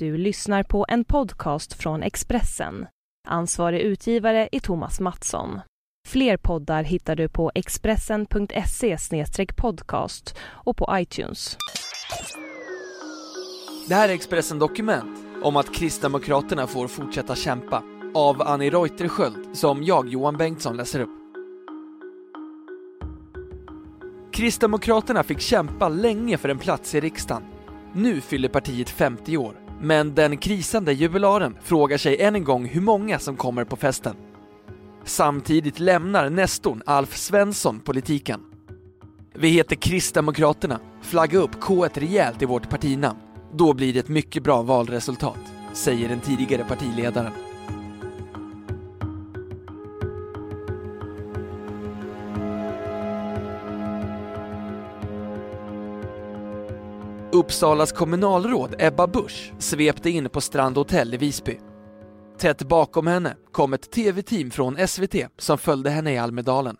Du lyssnar på en podcast från Expressen. Ansvarig utgivare är Thomas Mattsson. Fler poddar hittar du på expressen.se podcast och på iTunes. Det här är Expressen Dokument om att Kristdemokraterna får fortsätta kämpa av Annie Reuterskiöld som jag, Johan Bengtsson, läser upp. Kristdemokraterna fick kämpa länge för en plats i riksdagen. Nu fyller partiet 50 år, men den krisande jubilaren frågar sig än en gång hur många som kommer på festen. Samtidigt lämnar nestorn Alf Svensson politiken. Vi heter Kristdemokraterna, flagga upp K1 rejält i vårt partinamn. Då blir det ett mycket bra valresultat, säger den tidigare partiledaren. Uppsalas kommunalråd Ebba Busch svepte in på Strand Hotel i Visby. Tätt bakom henne kom ett tv-team från SVT som följde henne i Almedalen.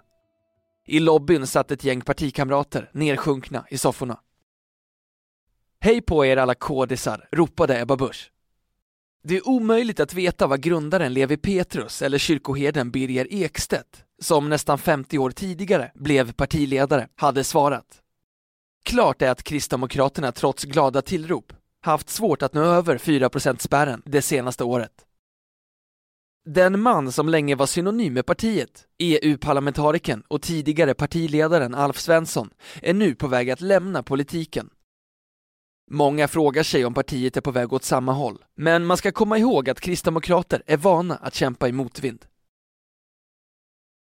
I lobbyn satt ett gäng partikamrater nersjunkna i sofforna. Hej på er alla kodisar, ropade Ebba Busch. Det är omöjligt att veta vad grundaren Levi Petrus eller kyrkoherden Birger Ekstedt, som nästan 50 år tidigare blev partiledare, hade svarat. Klart är att Kristdemokraterna trots glada tillrop haft svårt att nå över 4%-spärren det senaste året. Den man som länge var synonym med partiet, EU-parlamentarikern och tidigare partiledaren Alf Svensson, är nu på väg att lämna politiken. Många frågar sig om partiet är på väg åt samma håll, men man ska komma ihåg att kristdemokrater är vana att kämpa i motvind.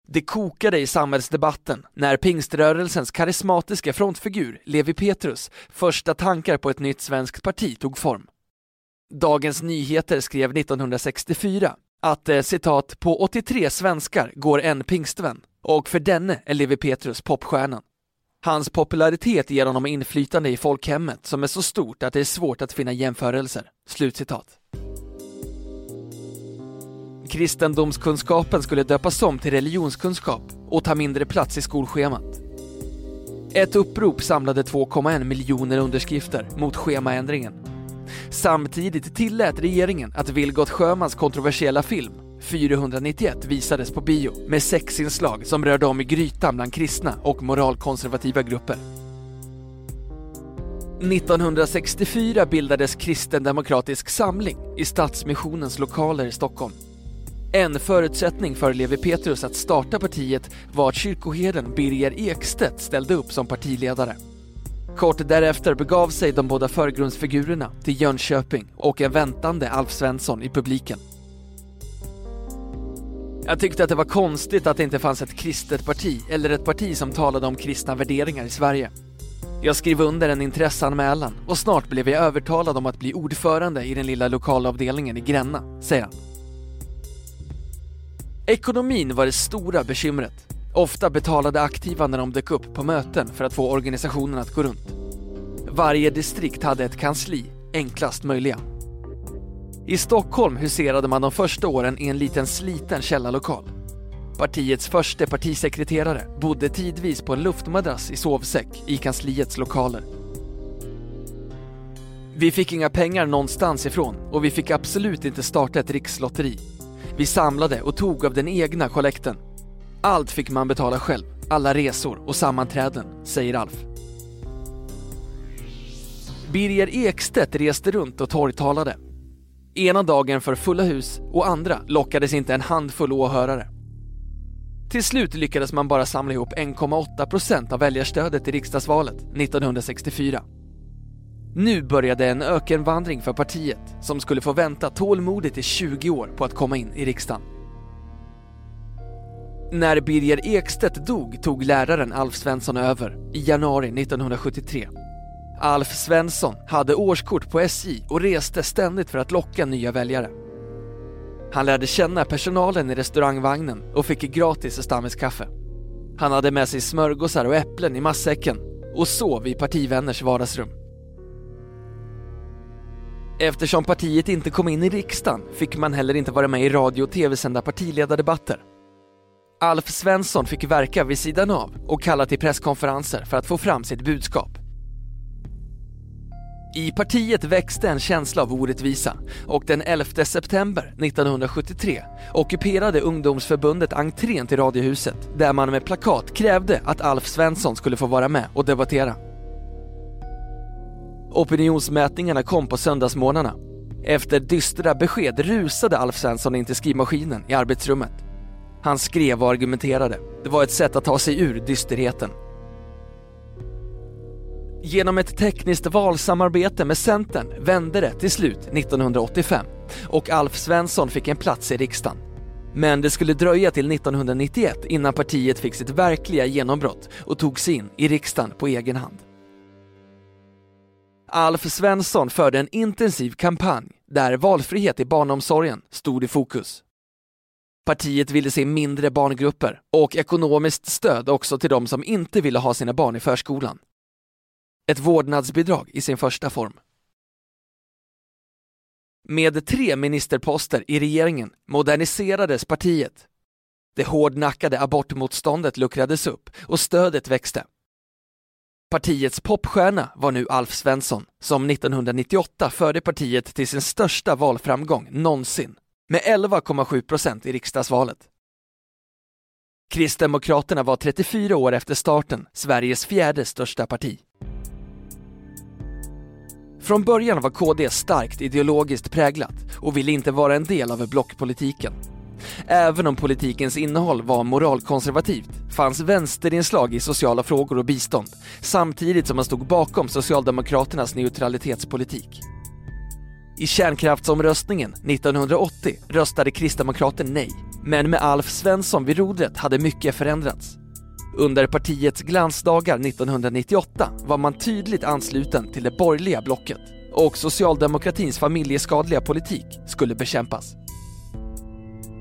Det kokade i samhällsdebatten när pingströrelsens karismatiska frontfigur Levi Petrus första tankar på ett nytt svenskt parti tog form. Dagens Nyheter skrev 1964 att eh, citat på 83 svenskar går en pingstvän och för denne är Levi Petrus popstjärnan. Hans popularitet ger honom inflytande i folkhemmet som är så stort att det är svårt att finna jämförelser. Slutcitat. Kristendomskunskapen skulle döpas om till religionskunskap och ta mindre plats i skolschemat. Ett upprop samlade 2,1 miljoner underskrifter mot schemaändringen. Samtidigt tillät regeringen att Vilgot Sjömans kontroversiella film 491 visades på bio med sexinslag som rörde om i grytan bland kristna och moralkonservativa grupper. 1964 bildades Kristen Demokratisk Samling i Stadsmissionens lokaler i Stockholm. En förutsättning för Levi Petrus att starta partiet var att kyrkoherden Birger Ekstedt ställde upp som partiledare. Kort därefter begav sig de båda förgrundsfigurerna till Jönköping och en väntande Alf Svensson i publiken. Jag tyckte att det var konstigt att det inte fanns ett kristet parti eller ett parti som talade om kristna värderingar i Sverige. Jag skrev under en intresseanmälan och snart blev jag övertalad om att bli ordförande i den lilla lokalavdelningen i Gränna, säger han. Ekonomin var det stora bekymret. Ofta betalade aktiva när de dök upp på möten för att få organisationen att gå runt. Varje distrikt hade ett kansli, enklast möjliga. I Stockholm huserade man de första åren i en liten sliten källarlokal. Partiets första partisekreterare bodde tidvis på en luftmadrass i sovsäck i kansliets lokaler. Vi fick inga pengar någonstans ifrån och vi fick absolut inte starta ett rikslotteri. Vi samlade och tog av den egna kollekten. Allt fick man betala själv, alla resor och sammanträden, säger Alf. Birger Ekstedt reste runt och torgtalade. Ena dagen för fulla hus och andra lockades inte en handfull åhörare. Till slut lyckades man bara samla ihop 1,8% av väljarstödet i riksdagsvalet 1964. Nu började en ökenvandring för partiet som skulle få vänta tålmodigt i 20 år på att komma in i riksdagen. När Birger Ekstedt dog tog läraren Alf Svensson över i januari 1973. Alf Svensson hade årskort på SJ och reste ständigt för att locka nya väljare. Han lärde känna personalen i restaurangvagnen och fick gratis stammiskaffe. Han hade med sig smörgåsar och äpplen i matsäcken och sov i partivänners vardagsrum. Eftersom partiet inte kom in i riksdagen fick man heller inte vara med i radio och tv-sända partiledardebatter. Alf Svensson fick verka vid sidan av och kalla till presskonferenser för att få fram sitt budskap. I partiet växte en känsla av orättvisa och den 11 september 1973 ockuperade ungdomsförbundet entrén till Radiohuset där man med plakat krävde att Alf Svensson skulle få vara med och debattera. Opinionsmätningarna kom på söndagsmorgnarna. Efter dystra besked rusade Alf Svensson in till skrivmaskinen i arbetsrummet. Han skrev och argumenterade. Det var ett sätt att ta sig ur dysterheten. Genom ett tekniskt valsamarbete med Centern vände det till slut 1985 och Alf Svensson fick en plats i riksdagen. Men det skulle dröja till 1991 innan partiet fick sitt verkliga genombrott och tog sig in i riksdagen på egen hand. Alf Svensson förde en intensiv kampanj där valfrihet i barnomsorgen stod i fokus. Partiet ville se mindre barngrupper och ekonomiskt stöd också till de som inte ville ha sina barn i förskolan. Ett vårdnadsbidrag i sin första form. Med tre ministerposter i regeringen moderniserades partiet. Det hårdnackade abortmotståndet luckrades upp och stödet växte. Partiets popstjärna var nu Alf Svensson som 1998 förde partiet till sin största valframgång någonsin med 11,7 procent i riksdagsvalet. Kristdemokraterna var 34 år efter starten Sveriges fjärde största parti. Från början var KD starkt ideologiskt präglat och ville inte vara en del av blockpolitiken. Även om politikens innehåll var moralkonservativt fanns vänsterinslag i sociala frågor och bistånd samtidigt som man stod bakom Socialdemokraternas neutralitetspolitik. I kärnkraftsomröstningen 1980 röstade Kristdemokraterna nej, men med Alf Svensson vid rodret hade mycket förändrats. Under partiets glansdagar 1998 var man tydligt ansluten till det borgerliga blocket och socialdemokratins familjeskadliga politik skulle bekämpas.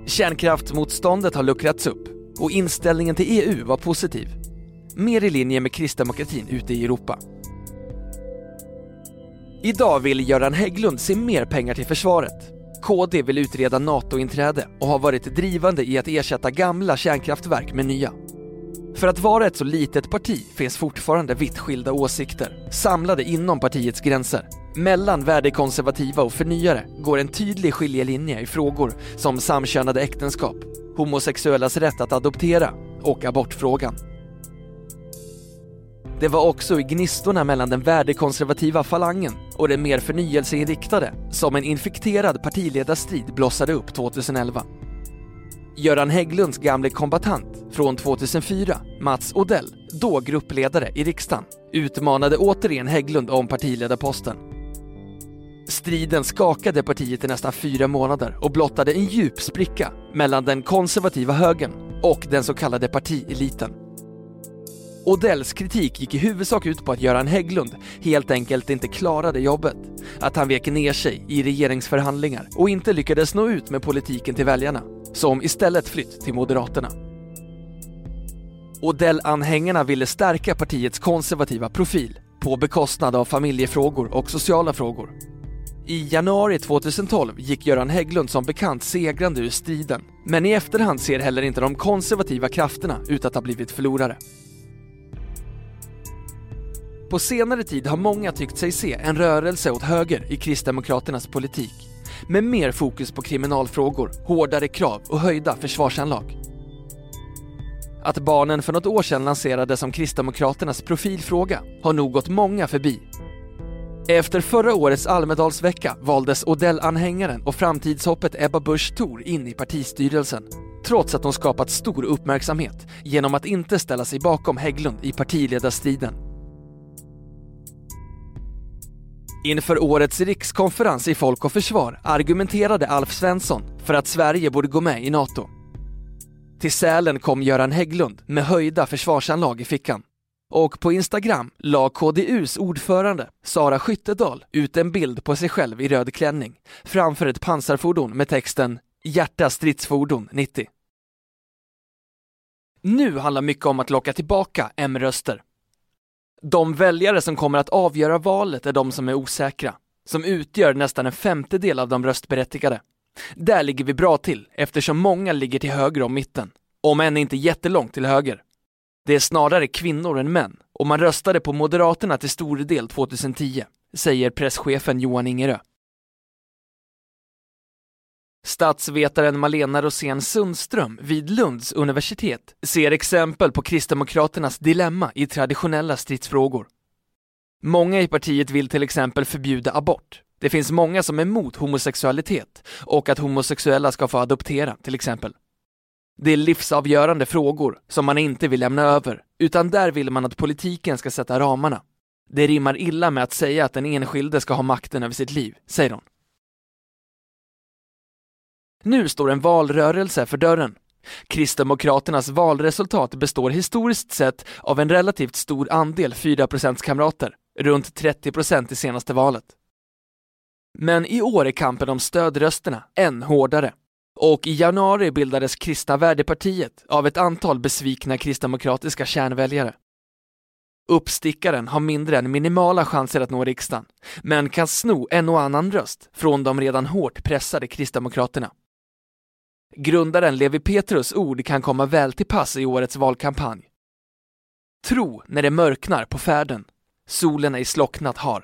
Kärnkraftsmotståndet har luckrats upp och inställningen till EU var positiv. Mer i linje med kristdemokratin ute i Europa. Idag vill Göran Hägglund se mer pengar till försvaret. KD vill utreda NATO-inträde och har varit drivande i att ersätta gamla kärnkraftverk med nya. För att vara ett så litet parti finns fortfarande vitt skilda åsikter, samlade inom partiets gränser. Mellan värdekonservativa och förnyare går en tydlig skiljelinje i frågor som samkönade äktenskap, homosexuellas rätt att adoptera och abortfrågan. Det var också i gnistorna mellan den värdekonservativa falangen och den mer förnyelseinriktade som en infekterad partiledarstrid blossade upp 2011. Göran Hägglunds gamle kombatant från 2004, Mats Odell, då gruppledare i riksdagen, utmanade återigen Hägglund om partiledarposten. Striden skakade partiet i nästan fyra månader och blottade en djup spricka mellan den konservativa högern och den så kallade partieliten. Odells kritik gick i huvudsak ut på att Göran Hägglund helt enkelt inte klarade jobbet. Att han vek ner sig i regeringsförhandlingar och inte lyckades nå ut med politiken till väljarna, som istället flytt till Moderaterna. Odell-anhängarna ville stärka partiets konservativa profil på bekostnad av familjefrågor och sociala frågor. I januari 2012 gick Göran Hägglund som bekant segrande ur striden, men i efterhand ser heller inte de konservativa krafterna ut att ha blivit förlorare. På senare tid har många tyckt sig se en rörelse åt höger i Kristdemokraternas politik, med mer fokus på kriminalfrågor, hårdare krav och höjda försvarsanlag. Att barnen för något år sedan lanserades som Kristdemokraternas profilfråga har nog gått många förbi. Efter förra årets Almedalsvecka valdes Odell-anhängaren och framtidshoppet Ebba Busch Thor in i partistyrelsen, trots att hon skapat stor uppmärksamhet genom att inte ställa sig bakom Hägglund i partiledarstriden. Inför årets rikskonferens i Folk och Försvar argumenterade Alf Svensson för att Sverige borde gå med i NATO. Till Sälen kom Göran Hägglund med höjda försvarsanlag i fickan. Och på Instagram la KDUs ordförande Sara Skyttedal ut en bild på sig själv i röd klänning framför ett pansarfordon med texten “Hjärta stridsfordon 90”. Nu handlar mycket om att locka tillbaka M-röster. De väljare som kommer att avgöra valet är de som är osäkra, som utgör nästan en femtedel av de röstberättigade. Där ligger vi bra till eftersom många ligger till höger om mitten, om än inte jättelångt till höger. Det är snarare kvinnor än män och man röstade på Moderaterna till stor del 2010, säger presschefen Johan Ingerö. Statsvetaren Malena Rosén Sundström vid Lunds universitet ser exempel på Kristdemokraternas dilemma i traditionella stridsfrågor. Många i partiet vill till exempel förbjuda abort. Det finns många som är emot homosexualitet och att homosexuella ska få adoptera till exempel. Det är livsavgörande frågor som man inte vill lämna över, utan där vill man att politiken ska sätta ramarna. Det rimmar illa med att säga att den enskilde ska ha makten över sitt liv, säger hon. Nu står en valrörelse för dörren. Kristdemokraternas valresultat består historiskt sett av en relativt stor andel 4 kamrater, runt 30% i senaste valet. Men i år är kampen om stödrösterna än hårdare. Och i januari bildades Kristna Värdepartiet av ett antal besvikna kristdemokratiska kärnväljare. Uppstickaren har mindre än minimala chanser att nå riksdagen, men kan sno en och annan röst från de redan hårt pressade Kristdemokraterna. Grundaren Levi Petrus ord kan komma väl till pass i årets valkampanj. Tro när det mörknar på färden, solen ej slocknat har.